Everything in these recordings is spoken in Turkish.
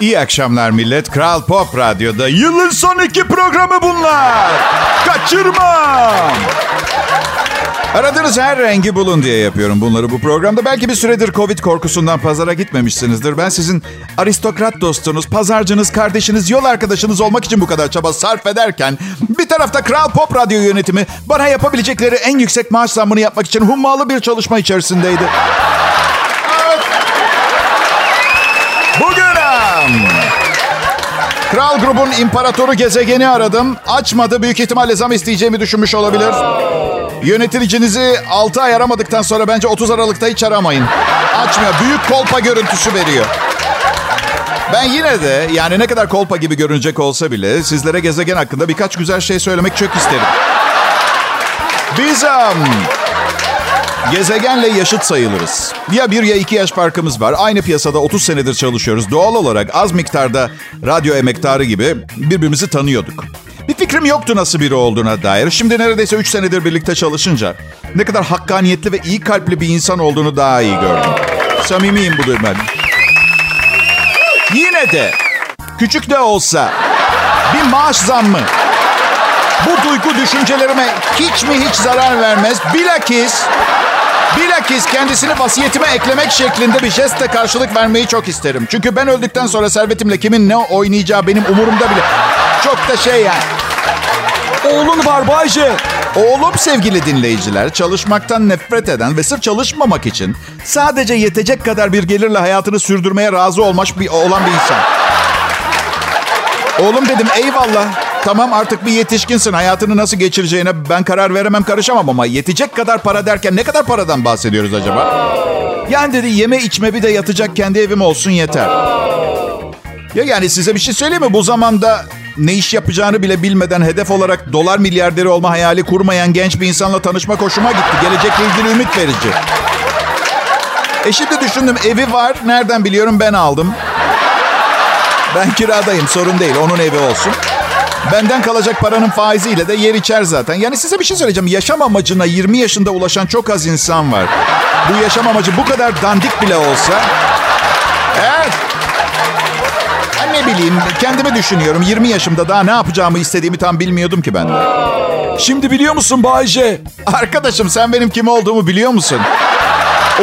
İyi akşamlar millet. Kral Pop Radyo'da yılın son iki programı bunlar. Kaçırma. Aradığınız her rengi bulun diye yapıyorum bunları bu programda. Belki bir süredir Covid korkusundan pazara gitmemişsinizdir. Ben sizin aristokrat dostunuz, pazarcınız, kardeşiniz, yol arkadaşınız olmak için bu kadar çaba sarf ederken... ...bir tarafta Kral Pop Radyo yönetimi bana yapabilecekleri en yüksek maaş zammını yapmak için hummalı bir çalışma içerisindeydi. Kral grubun imparatoru gezegeni aradım. Açmadı. Büyük ihtimalle zam isteyeceğimi düşünmüş olabilir. Yöneticinizi 6 ay aramadıktan sonra bence 30 Aralık'ta hiç aramayın. Açmıyor. Büyük kolpa görüntüsü veriyor. Ben yine de yani ne kadar kolpa gibi görünecek olsa bile sizlere gezegen hakkında birkaç güzel şey söylemek çok isterim. Biz um, gezegenle yaşıt sayılırız. Ya bir ya iki yaş farkımız var. Aynı piyasada 30 senedir çalışıyoruz. Doğal olarak az miktarda radyo emektarı gibi birbirimizi tanıyorduk. Bir fikrim yoktu nasıl biri olduğuna dair. Şimdi neredeyse 3 senedir birlikte çalışınca ne kadar hakkaniyetli ve iyi kalpli bir insan olduğunu daha iyi gördüm. Samimiyim bu ben. Yine de küçük de olsa bir maaş zammı bu duygu düşüncelerime hiç mi hiç zarar vermez. Bilakis Bilakis kendisini vasiyetime eklemek şeklinde bir jestle karşılık vermeyi çok isterim. Çünkü ben öldükten sonra servetimle kimin ne oynayacağı benim umurumda bile. Çok da şey yani. Oğlun var Bayce. Oğlum sevgili dinleyiciler çalışmaktan nefret eden ve sırf çalışmamak için sadece yetecek kadar bir gelirle hayatını sürdürmeye razı olmuş bir, olan bir insan. Oğlum dedim eyvallah. Tamam artık bir yetişkinsin. Hayatını nasıl geçireceğine ben karar veremem karışamam ama yetecek kadar para derken ne kadar paradan bahsediyoruz acaba? Yani dedi yeme içme bir de yatacak kendi evim olsun yeter. Ya yani size bir şey söyleyeyim mi? Bu zamanda ne iş yapacağını bile bilmeden hedef olarak dolar milyarderi olma hayali kurmayan genç bir insanla tanışma hoşuma gitti. Gelecekle ilgili ümit verici. E şimdi düşündüm evi var. Nereden biliyorum ben aldım. Ben kiradayım sorun değil onun evi olsun. Benden kalacak paranın faiziyle de yer içer zaten. Yani size bir şey söyleyeceğim. Yaşam amacına 20 yaşında ulaşan çok az insan var. Bu yaşam amacı bu kadar dandik bile olsa... Evet. Ben ne bileyim kendimi düşünüyorum. 20 yaşımda daha ne yapacağımı istediğimi tam bilmiyordum ki ben. Şimdi biliyor musun Bayce? Arkadaşım sen benim kim olduğumu biliyor musun?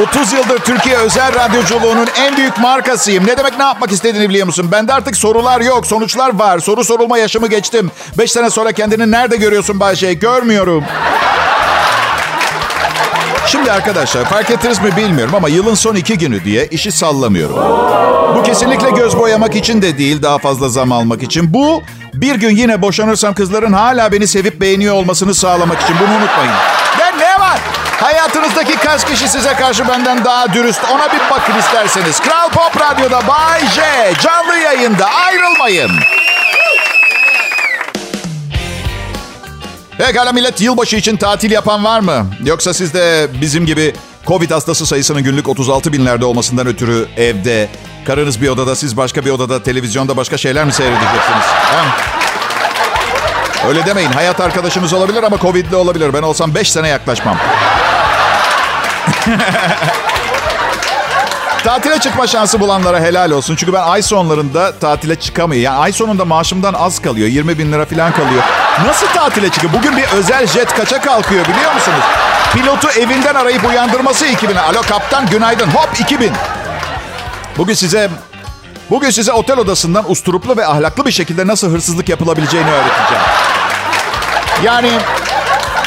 30 yıldır Türkiye özel radyoculuğunun en büyük markasıyım. Ne demek ne yapmak istediğini biliyor musun? Bende artık sorular yok, sonuçlar var. Soru sorulma yaşımı geçtim. 5 sene sonra kendini nerede görüyorsun Bayşe? Görmüyorum. Şimdi arkadaşlar fark ettiniz mi bilmiyorum ama yılın son iki günü diye işi sallamıyorum. Bu kesinlikle göz boyamak için de değil daha fazla zam almak için. Bu bir gün yine boşanırsam kızların hala beni sevip beğeniyor olmasını sağlamak için. Bunu unutmayın. Hayatınızdaki kaç kişi size karşı benden daha dürüst? Ona bir bakın isterseniz. Kral Pop Radyo'da Bay J. Canlı yayında. Ayrılmayın. Pekala millet yılbaşı için tatil yapan var mı? Yoksa siz de bizim gibi Covid hastası sayısının günlük 36 binlerde olmasından ötürü evde, karınız bir odada, siz başka bir odada, televizyonda başka şeyler mi seyredeceksiniz? Ha? Öyle demeyin. Hayat arkadaşınız olabilir ama Covid'li olabilir. Ben olsam 5 sene yaklaşmam. Tatile çıkma şansı bulanlara helal olsun. Çünkü ben ay sonlarında tatile çıkamıyorum. Yani ay sonunda maaşımdan az kalıyor. 20 bin lira falan kalıyor. Nasıl tatile çıkıyor? Bugün bir özel jet kaça kalkıyor biliyor musunuz? Pilotu evinden arayıp uyandırması 2000. Alo kaptan günaydın. Hop 2000. Bugün size Bugün size otel odasından usturuplu ve ahlaklı bir şekilde nasıl hırsızlık yapılabileceğini öğreteceğim. Yani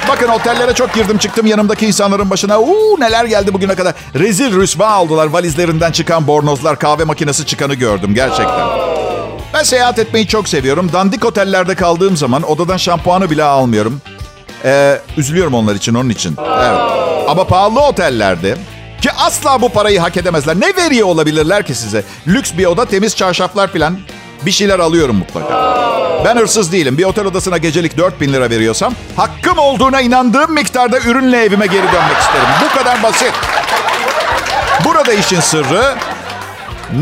bakın otellere çok girdim çıktım yanımdaki insanların başına. Uuu neler geldi bugüne kadar. Rezil rüsva oldular valizlerinden çıkan bornozlar kahve makinesi çıkanı gördüm gerçekten. Ben seyahat etmeyi çok seviyorum. Dandik otellerde kaldığım zaman odadan şampuanı bile almıyorum. Ee, üzülüyorum onlar için onun için. Evet. Ama pahalı otellerde ki asla bu parayı hak edemezler. Ne veriyor olabilirler ki size? Lüks bir oda, temiz çarşaflar falan. Bir şeyler alıyorum mutlaka. Ben hırsız değilim. Bir otel odasına gecelik 4 bin lira veriyorsam... ...hakkım olduğuna inandığım miktarda ürünle evime geri dönmek isterim. Bu kadar basit. Burada işin sırrı...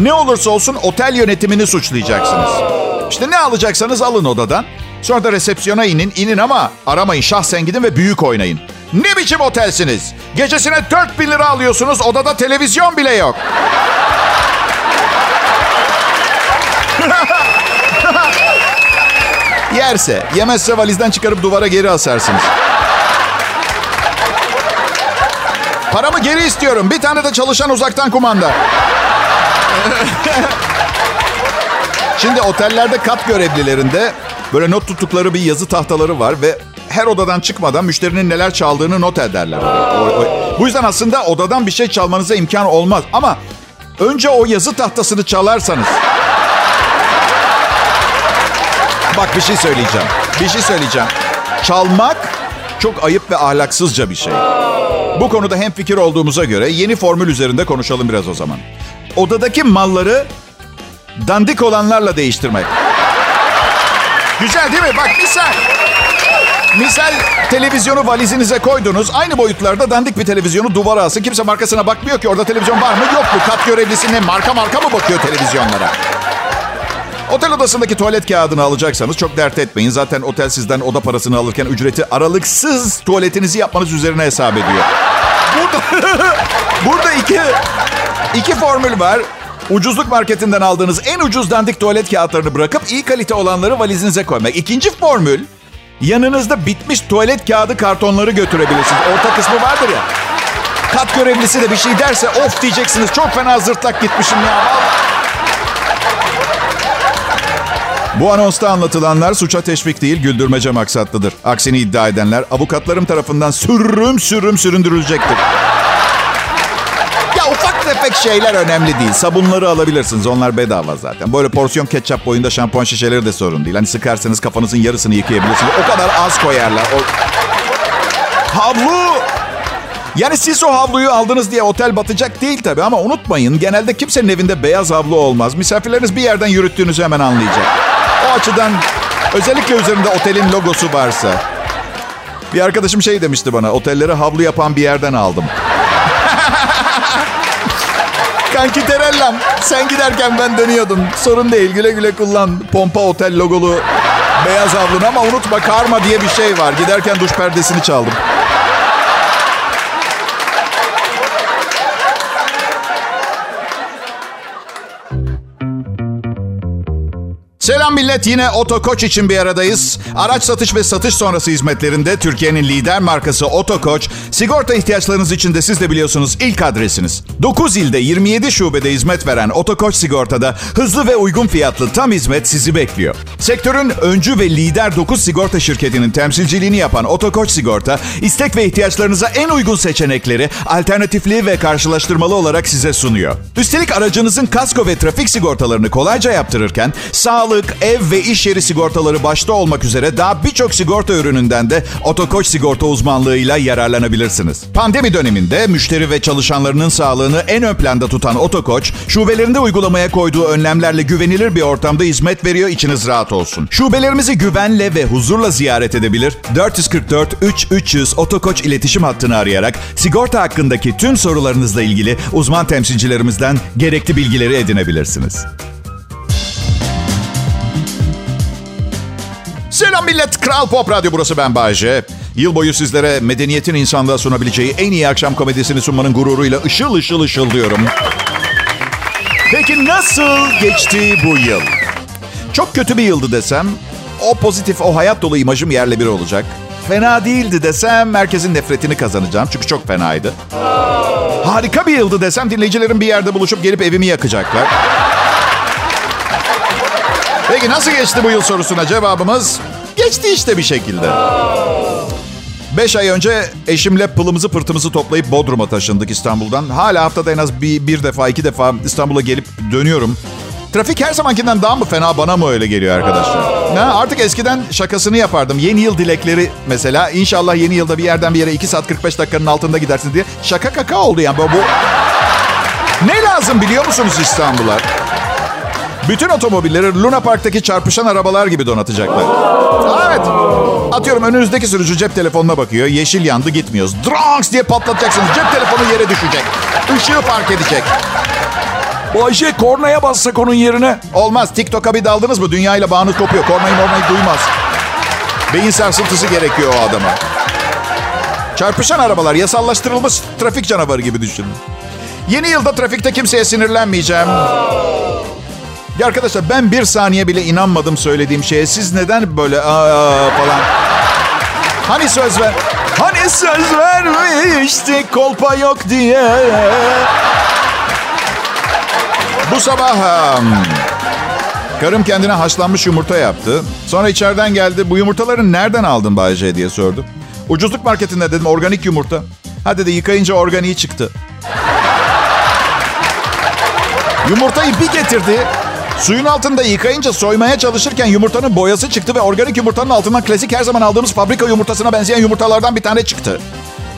...ne olursa olsun otel yönetimini suçlayacaksınız. İşte ne alacaksanız alın odadan. Sonra da resepsiyona inin. inin ama aramayın. Şahsen gidin ve büyük oynayın. Ne biçim otelsiniz? Gecesine 4 bin lira alıyorsunuz. Odada televizyon bile yok. Yerse, yemezse valizden çıkarıp duvara geri asarsınız. Paramı geri istiyorum. Bir tane de çalışan uzaktan kumanda. Şimdi otellerde kat görevlilerinde böyle not tuttukları bir yazı tahtaları var ve her odadan çıkmadan müşterinin neler çaldığını not ederler. Bu yüzden aslında odadan bir şey çalmanıza imkan olmaz. Ama önce o yazı tahtasını çalarsanız... Bak bir şey söyleyeceğim. Bir şey söyleyeceğim. Çalmak çok ayıp ve ahlaksızca bir şey. Bu konuda hem fikir olduğumuza göre yeni formül üzerinde konuşalım biraz o zaman. Odadaki malları dandik olanlarla değiştirmek. Güzel değil mi? Bak misal. Misal televizyonu valizinize koydunuz. Aynı boyutlarda dandik bir televizyonu duvara asın. Kimse markasına bakmıyor ki orada televizyon var mı yok mu? Kat görevlisi ne? Marka marka mı bakıyor televizyonlara? Otel odasındaki tuvalet kağıdını alacaksanız çok dert etmeyin. Zaten otel sizden oda parasını alırken ücreti aralıksız tuvaletinizi yapmanız üzerine hesap ediyor. Burada, burada iki, iki formül var. Ucuzluk marketinden aldığınız en ucuz dandik tuvalet kağıtlarını bırakıp iyi kalite olanları valizinize koymak. İkinci formül, yanınızda bitmiş tuvalet kağıdı kartonları götürebilirsiniz. Orta kısmı vardır ya. Kat görevlisi de bir şey derse of diyeceksiniz. Çok fena zırtlak gitmişim ya. Vallahi. Bu anonsta anlatılanlar suça teşvik değil, güldürmece maksatlıdır. Aksini iddia edenler avukatlarım tarafından sürüm sürüm süründürülecektir. Ya ufak tefek şeyler önemli değil. Sabunları alabilirsiniz. Onlar bedava zaten. Böyle porsiyon ketçap boyunda şampuan şişeleri de sorun değil. Hani sıkarsanız kafanızın yarısını yıkayabilirsiniz. O kadar az koyarlar. O... Havlu! Yani siz o havluyu aldınız diye otel batacak değil tabii ama unutmayın genelde kimsenin evinde beyaz havlu olmaz. Misafirleriniz bir yerden yürüttüğünüzü hemen anlayacak. Açıdan özellikle üzerinde otelin logosu varsa. Bir arkadaşım şey demişti bana otelleri havlu yapan bir yerden aldım. Kanki Terellam sen giderken ben dönüyordum. Sorun değil güle güle kullan pompa otel logolu beyaz havlunu ama unutma karma diye bir şey var. Giderken duş perdesini çaldım. Selam millet yine Otokoç için bir aradayız. Araç satış ve satış sonrası hizmetlerinde Türkiye'nin lider markası Otokoç, sigorta ihtiyaçlarınız için de siz de biliyorsunuz ilk adresiniz. 9 ilde 27 şubede hizmet veren Otokoç Sigorta'da hızlı ve uygun fiyatlı tam hizmet sizi bekliyor. Sektörün öncü ve lider 9 sigorta şirketinin temsilciliğini yapan Otokoç Sigorta, istek ve ihtiyaçlarınıza en uygun seçenekleri alternatifli ve karşılaştırmalı olarak size sunuyor. Üstelik aracınızın kasko ve trafik sigortalarını kolayca yaptırırken sağlık, ev ve iş yeri sigortaları başta olmak üzere daha birçok sigorta ürününden de Otokoç sigorta uzmanlığıyla yararlanabilirsiniz. Pandemi döneminde müşteri ve çalışanlarının sağlığını en ön planda tutan Otokoç, şubelerinde uygulamaya koyduğu önlemlerle güvenilir bir ortamda hizmet veriyor, içiniz rahat olsun. Şubelerimizi güvenle ve huzurla ziyaret edebilir, 444 3300 Otokoç iletişim hattını arayarak sigorta hakkındaki tüm sorularınızla ilgili uzman temsilcilerimizden gerekli bilgileri edinebilirsiniz. Selam millet. Kral Pop Radyo burası ben Bayece. Yıl boyu sizlere medeniyetin insanlığa sunabileceği en iyi akşam komedisini sunmanın gururuyla ışıl ışıl ışıl diyorum. Peki nasıl geçti bu yıl? Çok kötü bir yıldı desem, o pozitif, o hayat dolu imajım yerle bir olacak. Fena değildi desem, herkesin nefretini kazanacağım. Çünkü çok fenaydı. Harika bir yıldı desem, dinleyicilerin bir yerde buluşup gelip evimi yakacaklar. Peki nasıl geçti bu yıl sorusuna cevabımız geçti işte bir şekilde. Beş ay önce eşimle pılımızı pırtımızı toplayıp Bodrum'a taşındık İstanbul'dan. Hala haftada en az bir, bir defa iki defa İstanbul'a gelip dönüyorum. Trafik her zamankinden daha mı fena bana mı öyle geliyor arkadaşlar? Ha, artık eskiden şakasını yapardım. Yeni yıl dilekleri mesela. İnşallah yeni yılda bir yerden bir yere 2 saat 45 dakikanın altında gidersin diye. Şaka kaka oldu yani. Bu, bu... Ne lazım biliyor musunuz İstanbul'a? Bütün otomobilleri Luna Park'taki çarpışan arabalar gibi donatacaklar. Evet. Atıyorum önünüzdeki sürücü cep telefonuna bakıyor. Yeşil yandı gitmiyoruz. Dronks diye patlatacaksınız. Cep telefonu yere düşecek. Işığı fark edecek. Bu Ayşe kornaya bassak onun yerine. Olmaz. TikTok'a bir daldınız mı dünyayla bağınız kopuyor. Kornayı mornayı duymaz. Beyin sarsıntısı gerekiyor o adama. Çarpışan arabalar yasallaştırılmış trafik canavarı gibi düşünün. Yeni yılda trafikte kimseye sinirlenmeyeceğim. Ya arkadaşlar ben bir saniye bile inanmadım söylediğim şeye. Siz neden böyle aa falan? Hani söz ver? Hani söz vermiştik kolpa yok diye. Bu sabah karım kendine haşlanmış yumurta yaptı. Sonra içeriden geldi. Bu yumurtaları nereden aldın Bayce diye sordu. Ucuzluk marketinde dedim organik yumurta. Ha dedi yıkayınca organiği çıktı. Yumurtayı bir getirdi. Suyun altında yıkayınca soymaya çalışırken yumurtanın boyası çıktı ve organik yumurtanın altından klasik her zaman aldığımız fabrika yumurtasına benzeyen yumurtalardan bir tane çıktı.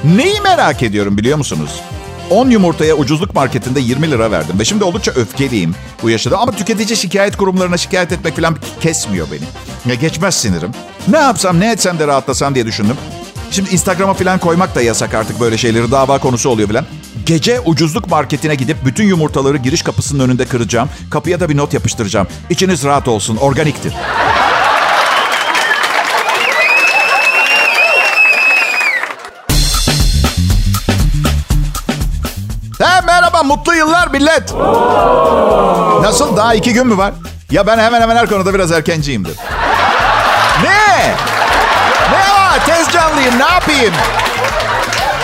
Neyi merak ediyorum biliyor musunuz? 10 yumurtaya ucuzluk marketinde 20 lira verdim ve şimdi oldukça öfkeliyim bu yaşta ama tüketici şikayet kurumlarına şikayet etmek falan kesmiyor beni. Ya geçmez sinirim. Ne yapsam ne etsem de rahatlasam diye düşündüm. Şimdi Instagram'a falan koymak da yasak artık böyle şeyleri dava konusu oluyor falan. Gece ucuzluk marketine gidip bütün yumurtaları giriş kapısının önünde kıracağım. Kapıya da bir not yapıştıracağım. İçiniz rahat olsun, organiktir. He, merhaba, mutlu yıllar millet. Nasıl, daha iki gün mü var? Ya ben hemen hemen her konuda biraz erkenciyimdir. Ne? Ne var? Tez canlıyım, ne yapayım?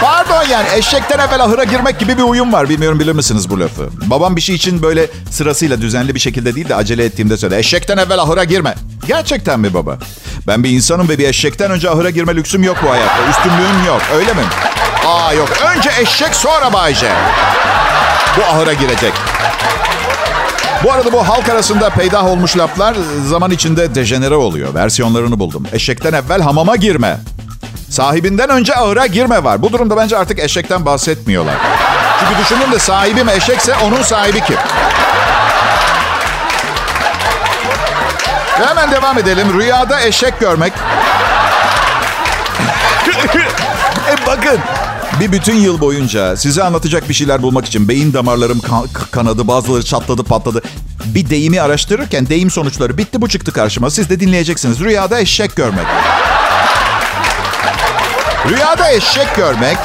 Pardon yani eşekten evvel ahıra girmek gibi bir uyum var. Bilmiyorum bilir misiniz bu lafı? Babam bir şey için böyle sırasıyla düzenli bir şekilde değil de acele ettiğimde söyle. Eşekten evvel ahıra girme. Gerçekten mi baba? Ben bir insanım ve bir eşekten önce ahıra girme lüksüm yok bu hayatta. Üstünlüğüm yok öyle mi? Aa yok. Önce eşek sonra Bayce. Bu ahıra girecek. Bu arada bu halk arasında peydah olmuş laflar zaman içinde dejenere oluyor. Versiyonlarını buldum. Eşekten evvel hamama girme. Sahibinden önce ahıra girme var. Bu durumda bence artık eşekten bahsetmiyorlar. Çünkü düşünün de sahibim eşekse onun sahibi kim? Ve hemen devam edelim. Rüyada eşek görmek. e bakın. Bir bütün yıl boyunca size anlatacak bir şeyler bulmak için beyin damarlarım kan- kanadı, bazıları çatladı, patladı. Bir deyimi araştırırken deyim sonuçları bitti bu çıktı karşıma. Siz de dinleyeceksiniz. Rüyada eşek görmek. Rüyada eşek görmek,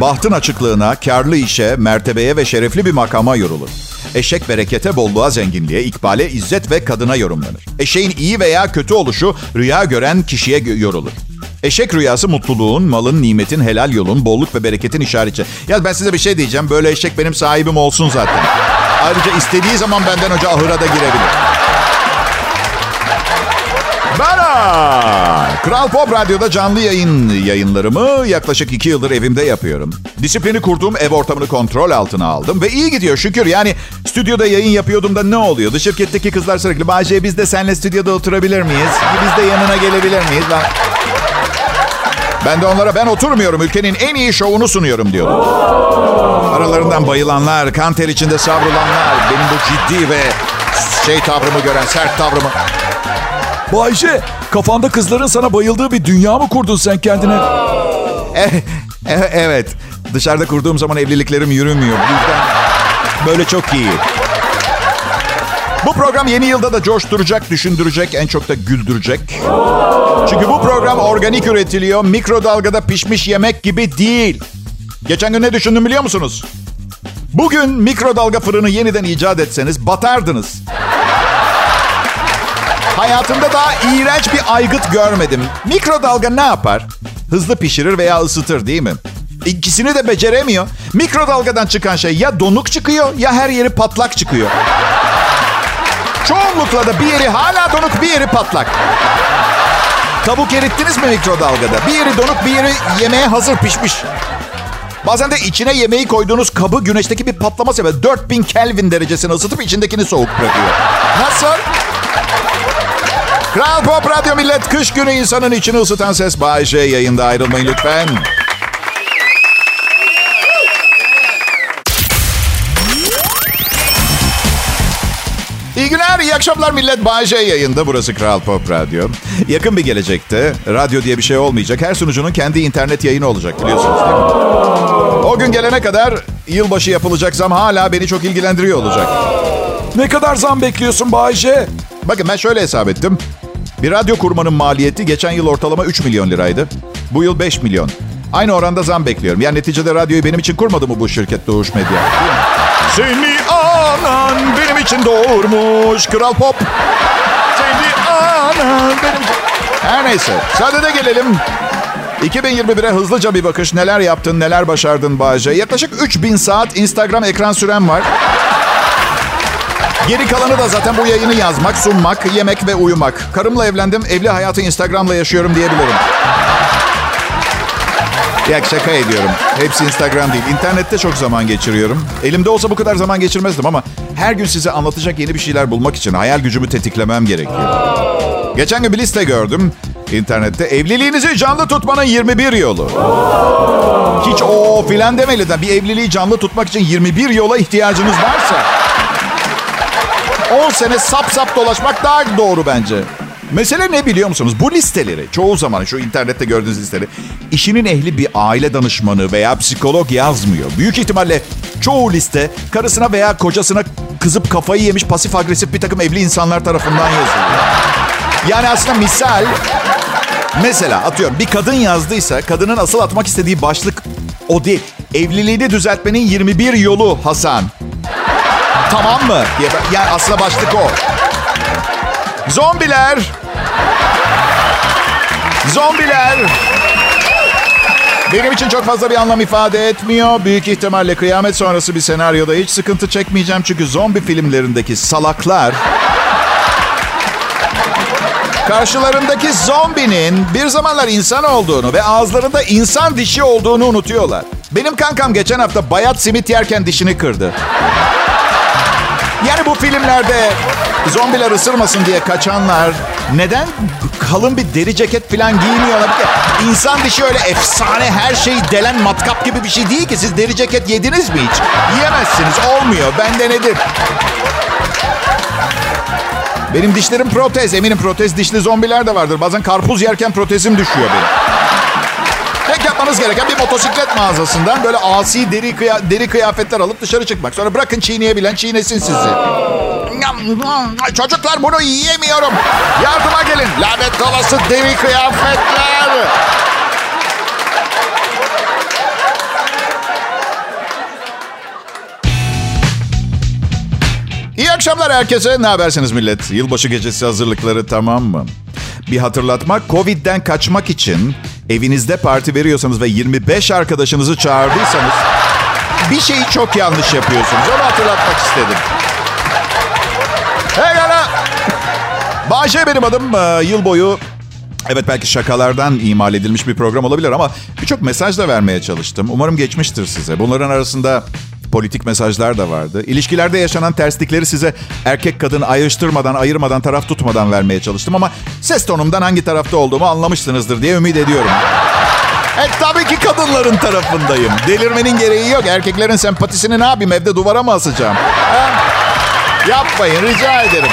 bahtın açıklığına, karlı işe, mertebeye ve şerefli bir makama yorulur. Eşek berekete, bolluğa, zenginliğe, ikbale, izzet ve kadına yorumlanır. Eşeğin iyi veya kötü oluşu rüya gören kişiye yorulur. Eşek rüyası mutluluğun, malın, nimetin, helal yolun, bolluk ve bereketin işareti. Ya ben size bir şey diyeceğim. Böyle eşek benim sahibim olsun zaten. Ayrıca istediği zaman benden önce ahıra da girebilir. Bana! Kral Pop Radyo'da canlı yayın yayınlarımı yaklaşık iki yıldır evimde yapıyorum. Disiplini kurduğum ev ortamını kontrol altına aldım ve iyi gidiyor şükür. Yani stüdyoda yayın yapıyordum da ne oluyordu? Şirketteki kızlar sürekli Bahçe biz de seninle stüdyoda oturabilir miyiz? Biz de yanına gelebilir miyiz? Ben... Ben de onlara ben oturmuyorum ülkenin en iyi şovunu sunuyorum diyordum. Aralarından bayılanlar, kan ter içinde savrulanlar, benim bu ciddi ve şey tavrımı gören, sert tavrımı. Bayşe kafanda kızların sana bayıldığı bir dünya mı kurdun sen kendine? E- e- evet. Dışarıda kurduğum zaman evliliklerim yürümüyor. Böyle çok iyi. Bu program yeni yılda da coşturacak, düşündürecek, en çok da güldürecek. Çünkü bu program organik üretiliyor. Mikrodalgada pişmiş yemek gibi değil. Geçen gün ne düşündüm biliyor musunuz? Bugün mikrodalga fırını yeniden icat etseniz batardınız. Hayatımda daha iğrenç bir aygıt görmedim. Mikrodalga ne yapar? Hızlı pişirir veya ısıtır değil mi? İkisini de beceremiyor. Mikrodalgadan çıkan şey ya donuk çıkıyor ya her yeri patlak çıkıyor. Çoğunlukla da bir yeri hala donuk bir yeri patlak. Tavuk erittiniz mi mikrodalgada? Bir yeri donuk bir yeri yemeğe hazır pişmiş. Bazen de içine yemeği koyduğunuz kabı güneşteki bir patlama sebebi 4000 Kelvin derecesine ısıtıp içindekini soğuk bırakıyor. Nasıl? Kral Pop Radyo Millet kış günü insanın içini ısıtan ses Bay J yayında ayrılmayın lütfen. İyi günler, iyi akşamlar millet. Bay J yayında. Burası Kral Pop Radyo. Yakın bir gelecekte radyo diye bir şey olmayacak. Her sunucunun kendi internet yayını olacak biliyorsunuz değil mi? O gün gelene kadar yılbaşı yapılacak zam hala beni çok ilgilendiriyor olacak. Ne kadar zam bekliyorsun Bayşe? Bakın ben şöyle hesap ettim. Bir radyo kurmanın maliyeti geçen yıl ortalama 3 milyon liraydı. Bu yıl 5 milyon. Aynı oranda zam bekliyorum. Yani neticede radyoyu benim için kurmadı mı bu şirket Doğuş Medya? Seni anan benim için doğurmuş. Kral Pop. Seni anan benim. Her neyse. Sadede gelelim. 2021'e hızlıca bir bakış. Neler yaptın, neler başardın Bağcay? Yaklaşık 3000 saat Instagram ekran süren var. Geri kalanı da zaten bu yayını yazmak, sunmak, yemek ve uyumak. Karımla evlendim, evli hayatı Instagram'la yaşıyorum diyebilirim. Ya şaka ediyorum. Hepsi Instagram değil. İnternette çok zaman geçiriyorum. Elimde olsa bu kadar zaman geçirmezdim ama her gün size anlatacak yeni bir şeyler bulmak için hayal gücümü tetiklemem gerekiyor. Geçen gün bir liste gördüm internette. Evliliğinizi canlı tutmanın 21 yolu. Hiç o filan demeli bir evliliği canlı tutmak için 21 yola ihtiyacınız varsa 10 sene sap sap dolaşmak daha doğru bence. Mesele ne biliyor musunuz? Bu listeleri çoğu zaman şu internette gördüğünüz listeleri işinin ehli bir aile danışmanı veya psikolog yazmıyor. Büyük ihtimalle çoğu liste karısına veya kocasına kızıp kafayı yemiş pasif agresif bir takım evli insanlar tarafından yazılıyor. Yani aslında misal mesela atıyorum bir kadın yazdıysa kadının asıl atmak istediği başlık o değil. Evliliğini düzeltmenin 21 yolu Hasan. Tamam mı? Diye, yani aslında başlık o. Zombiler. Zombiler. Benim için çok fazla bir anlam ifade etmiyor. Büyük ihtimalle kıyamet sonrası bir senaryoda hiç sıkıntı çekmeyeceğim. Çünkü zombi filmlerindeki salaklar... Karşılarındaki zombinin bir zamanlar insan olduğunu ve ağızlarında insan dişi olduğunu unutuyorlar. Benim kankam geçen hafta bayat simit yerken dişini kırdı. Yani bu filmlerde zombiler ısırmasın diye kaçanlar neden kalın bir deri ceket falan giymiyorlar? İnsan dişi öyle efsane her şeyi delen matkap gibi bir şey değil ki. Siz deri ceket yediniz mi hiç? Yiyemezsiniz. Olmuyor. Bende nedir? Benim dişlerim protez. Eminim protez dişli zombiler de vardır. Bazen karpuz yerken protezim düşüyor benim. Yapmanız gereken bir motosiklet mağazasından böyle asi deri, kıya- deri kıyafetler alıp dışarı çıkmak. Sonra bırakın çiğneyebilen çiğnesin sizi. Çocuklar bunu yiyemiyorum. Yardıma gelin. Lanet olası deri kıyafetler. İyi akşamlar herkese. Ne habersiniz millet? Yılbaşı gecesi hazırlıkları tamam mı? Bir hatırlatma. Covid'den kaçmak için evinizde parti veriyorsanız ve 25 arkadaşınızı çağırdıysanız bir şeyi çok yanlış yapıyorsunuz. Onu hatırlatmak istedim. Hey gala. Bahçe benim adım. Ee, Yıl boyu Evet belki şakalardan imal edilmiş bir program olabilir ama birçok mesaj da vermeye çalıştım. Umarım geçmiştir size. Bunların arasında politik mesajlar da vardı. İlişkilerde yaşanan terslikleri size erkek kadın ayrıştırmadan, ayırmadan, taraf tutmadan vermeye çalıştım ama ses tonumdan hangi tarafta olduğumu anlamışsınızdır diye ümit ediyorum. E tabii ki kadınların tarafındayım. Delirmenin gereği yok. Erkeklerin sempatisini ne yapayım? Evde duvara mı asacağım? Ha? Yapmayın rica ederim.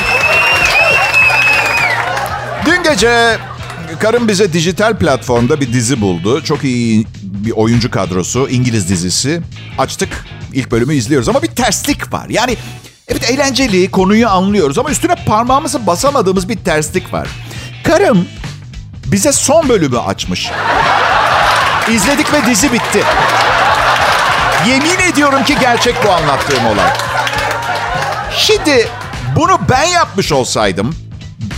Dün gece karım bize dijital platformda bir dizi buldu. Çok iyi bir oyuncu kadrosu. İngiliz dizisi. Açtık. İlk bölümü izliyoruz ama bir terslik var. Yani evet eğlenceli, konuyu anlıyoruz ama üstüne parmağımızı basamadığımız bir terslik var. Karım bize son bölümü açmış. İzledik ve dizi bitti. Yemin ediyorum ki gerçek bu anlattığım olay. Şimdi bunu ben yapmış olsaydım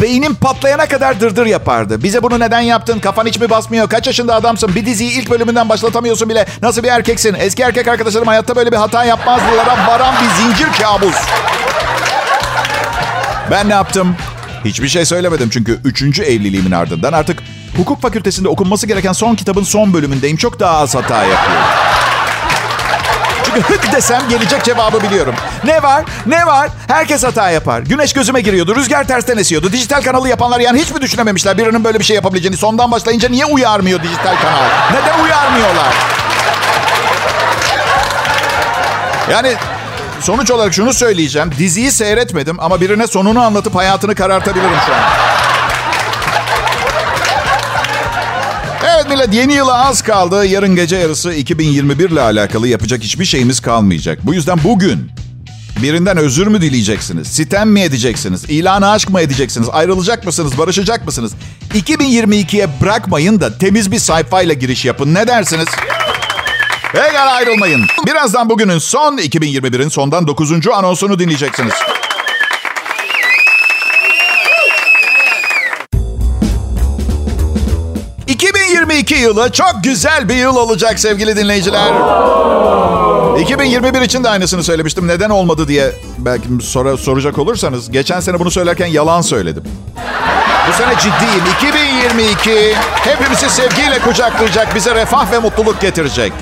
beynim patlayana kadar dırdır yapardı. Bize bunu neden yaptın? Kafan hiç mi basmıyor? Kaç yaşında adamsın? Bir diziyi ilk bölümünden başlatamıyorsun bile. Nasıl bir erkeksin? Eski erkek arkadaşlarım hayatta böyle bir hata yapmazdılara varan bir zincir kabus. Ben ne yaptım? Hiçbir şey söylemedim çünkü üçüncü evliliğimin ardından artık hukuk fakültesinde okunması gereken son kitabın son bölümündeyim. Çok daha az hata yapıyorum. Çünkü hık desem gelecek cevabı biliyorum. Ne var? Ne var? Herkes hata yapar. Güneş gözüme giriyordu. Rüzgar tersten esiyordu. Dijital kanalı yapanlar yani hiç mi düşünememişler birinin böyle bir şey yapabileceğini? Sondan başlayınca niye uyarmıyor dijital kanal? Neden uyarmıyorlar? Yani sonuç olarak şunu söyleyeceğim. Diziyi seyretmedim ama birine sonunu anlatıp hayatını karartabilirim şu an. Evet millet yeni yıla az kaldı. Yarın gece yarısı 2021 ile alakalı yapacak hiçbir şeyimiz kalmayacak. Bu yüzden bugün birinden özür mü dileyeceksiniz? Sitem mi edeceksiniz? İlanı aşk mı edeceksiniz? Ayrılacak mısınız? Barışacak mısınız? 2022'ye bırakmayın da temiz bir sayfayla giriş yapın. Ne dersiniz? Pekala ayrılmayın. Birazdan bugünün son 2021'in sondan 9. anonsunu dinleyeceksiniz. Yılı çok güzel bir yıl olacak sevgili dinleyiciler. 2021 için de aynısını söylemiştim. Neden olmadı diye belki sonra soracak olursanız... ...geçen sene bunu söylerken yalan söyledim. Bu sene ciddiyim. 2022 hepimizi sevgiyle kucaklayacak, bize refah ve mutluluk getirecek.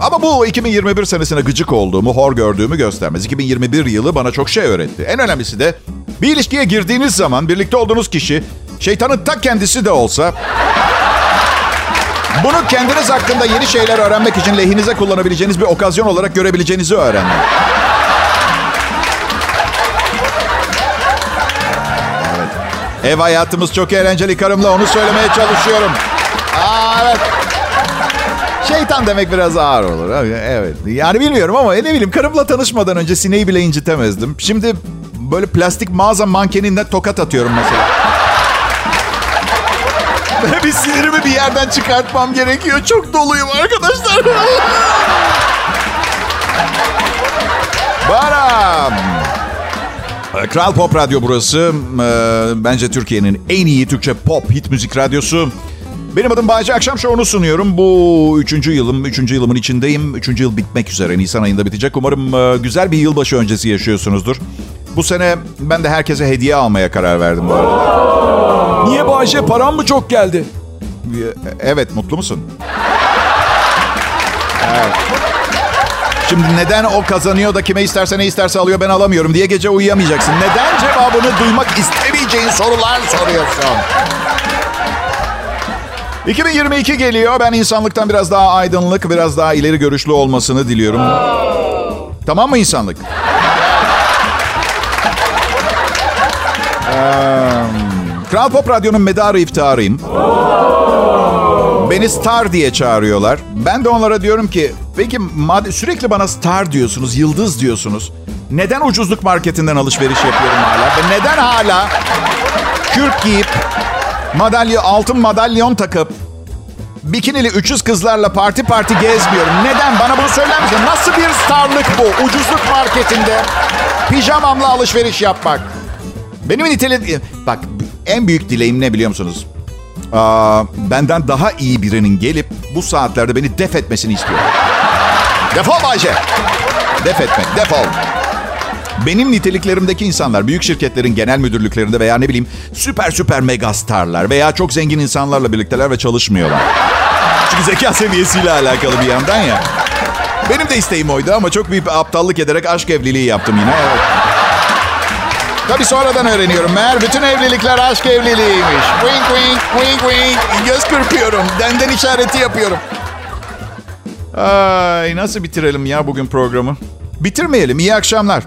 Ama bu 2021 senesine gıcık olduğumu, hor gördüğümü göstermez. 2021 yılı bana çok şey öğretti. En önemlisi de bir ilişkiye girdiğiniz zaman birlikte olduğunuz kişi şeytanın ta kendisi de olsa bunu kendiniz hakkında yeni şeyler öğrenmek için lehinize kullanabileceğiniz bir okazyon olarak görebileceğinizi öğrendim. Ev hayatımız çok eğlenceli karımla onu söylemeye çalışıyorum. Aa, evet. Şeytan demek biraz ağır olur. Evet. Yani bilmiyorum ama ne bileyim karımla tanışmadan önce sineği bile incitemezdim. Şimdi böyle plastik mağaza mankeninden tokat atıyorum mesela. Bir sinirimi bir yerden çıkartmam gerekiyor. Çok doluyum arkadaşlar. Baram. Kral Pop Radyo burası. Ee, bence Türkiye'nin en iyi Türkçe pop hit müzik radyosu. Benim adım Bayece. Akşam şovunu sunuyorum. Bu üçüncü yılım. Üçüncü yılımın içindeyim. Üçüncü yıl bitmek üzere. Nisan ayında bitecek. Umarım e, güzel bir yılbaşı öncesi yaşıyorsunuzdur. Bu sene ben de herkese hediye almaya karar verdim bu arada. Bayce? Param mı çok geldi? Evet, mutlu musun? Evet. Şimdi neden o kazanıyor da kime isterse ne isterse alıyor ben alamıyorum diye gece uyuyamayacaksın. Neden cevabını duymak istemeyeceğin sorular soruyorsun? 2022 geliyor. Ben insanlıktan biraz daha aydınlık, biraz daha ileri görüşlü olmasını diliyorum. Tamam mı insanlık? Kral Pop Radyo'nun medarı iftiharıyım. Beni star diye çağırıyorlar. Ben de onlara diyorum ki peki madem sürekli bana star diyorsunuz, yıldız diyorsunuz. Neden ucuzluk marketinden alışveriş yapıyorum hala? Ve neden hala kürk giyip madalya, altın madalyon takıp bikinili 300 kızlarla parti parti gezmiyorum. Neden? Bana bunu söyler misin? Nasıl bir starlık bu? Ucuzluk marketinde pijamamla alışveriş yapmak. Benim niteli... Bak en büyük dileğim ne biliyor musunuz? Aa, benden daha iyi birinin gelip bu saatlerde beni def etmesini istiyorum. Defol Bayce. Def etmek, defol. Benim niteliklerimdeki insanlar büyük şirketlerin genel müdürlüklerinde veya ne bileyim süper süper mega starlar veya çok zengin insanlarla birlikteler ve çalışmıyorlar. Çünkü zeka seviyesiyle alakalı bir yandan ya. Benim de isteğim oydu ama çok büyük bir aptallık ederek aşk evliliği yaptım yine. Evet. Tabii sonradan öğreniyorum. Meğer bütün evlilikler aşk evliliğiymiş. Wink wink, wink wink. Göz kırpıyorum. Denden işareti yapıyorum. Ay nasıl bitirelim ya bugün programı? Bitirmeyelim. İyi akşamlar.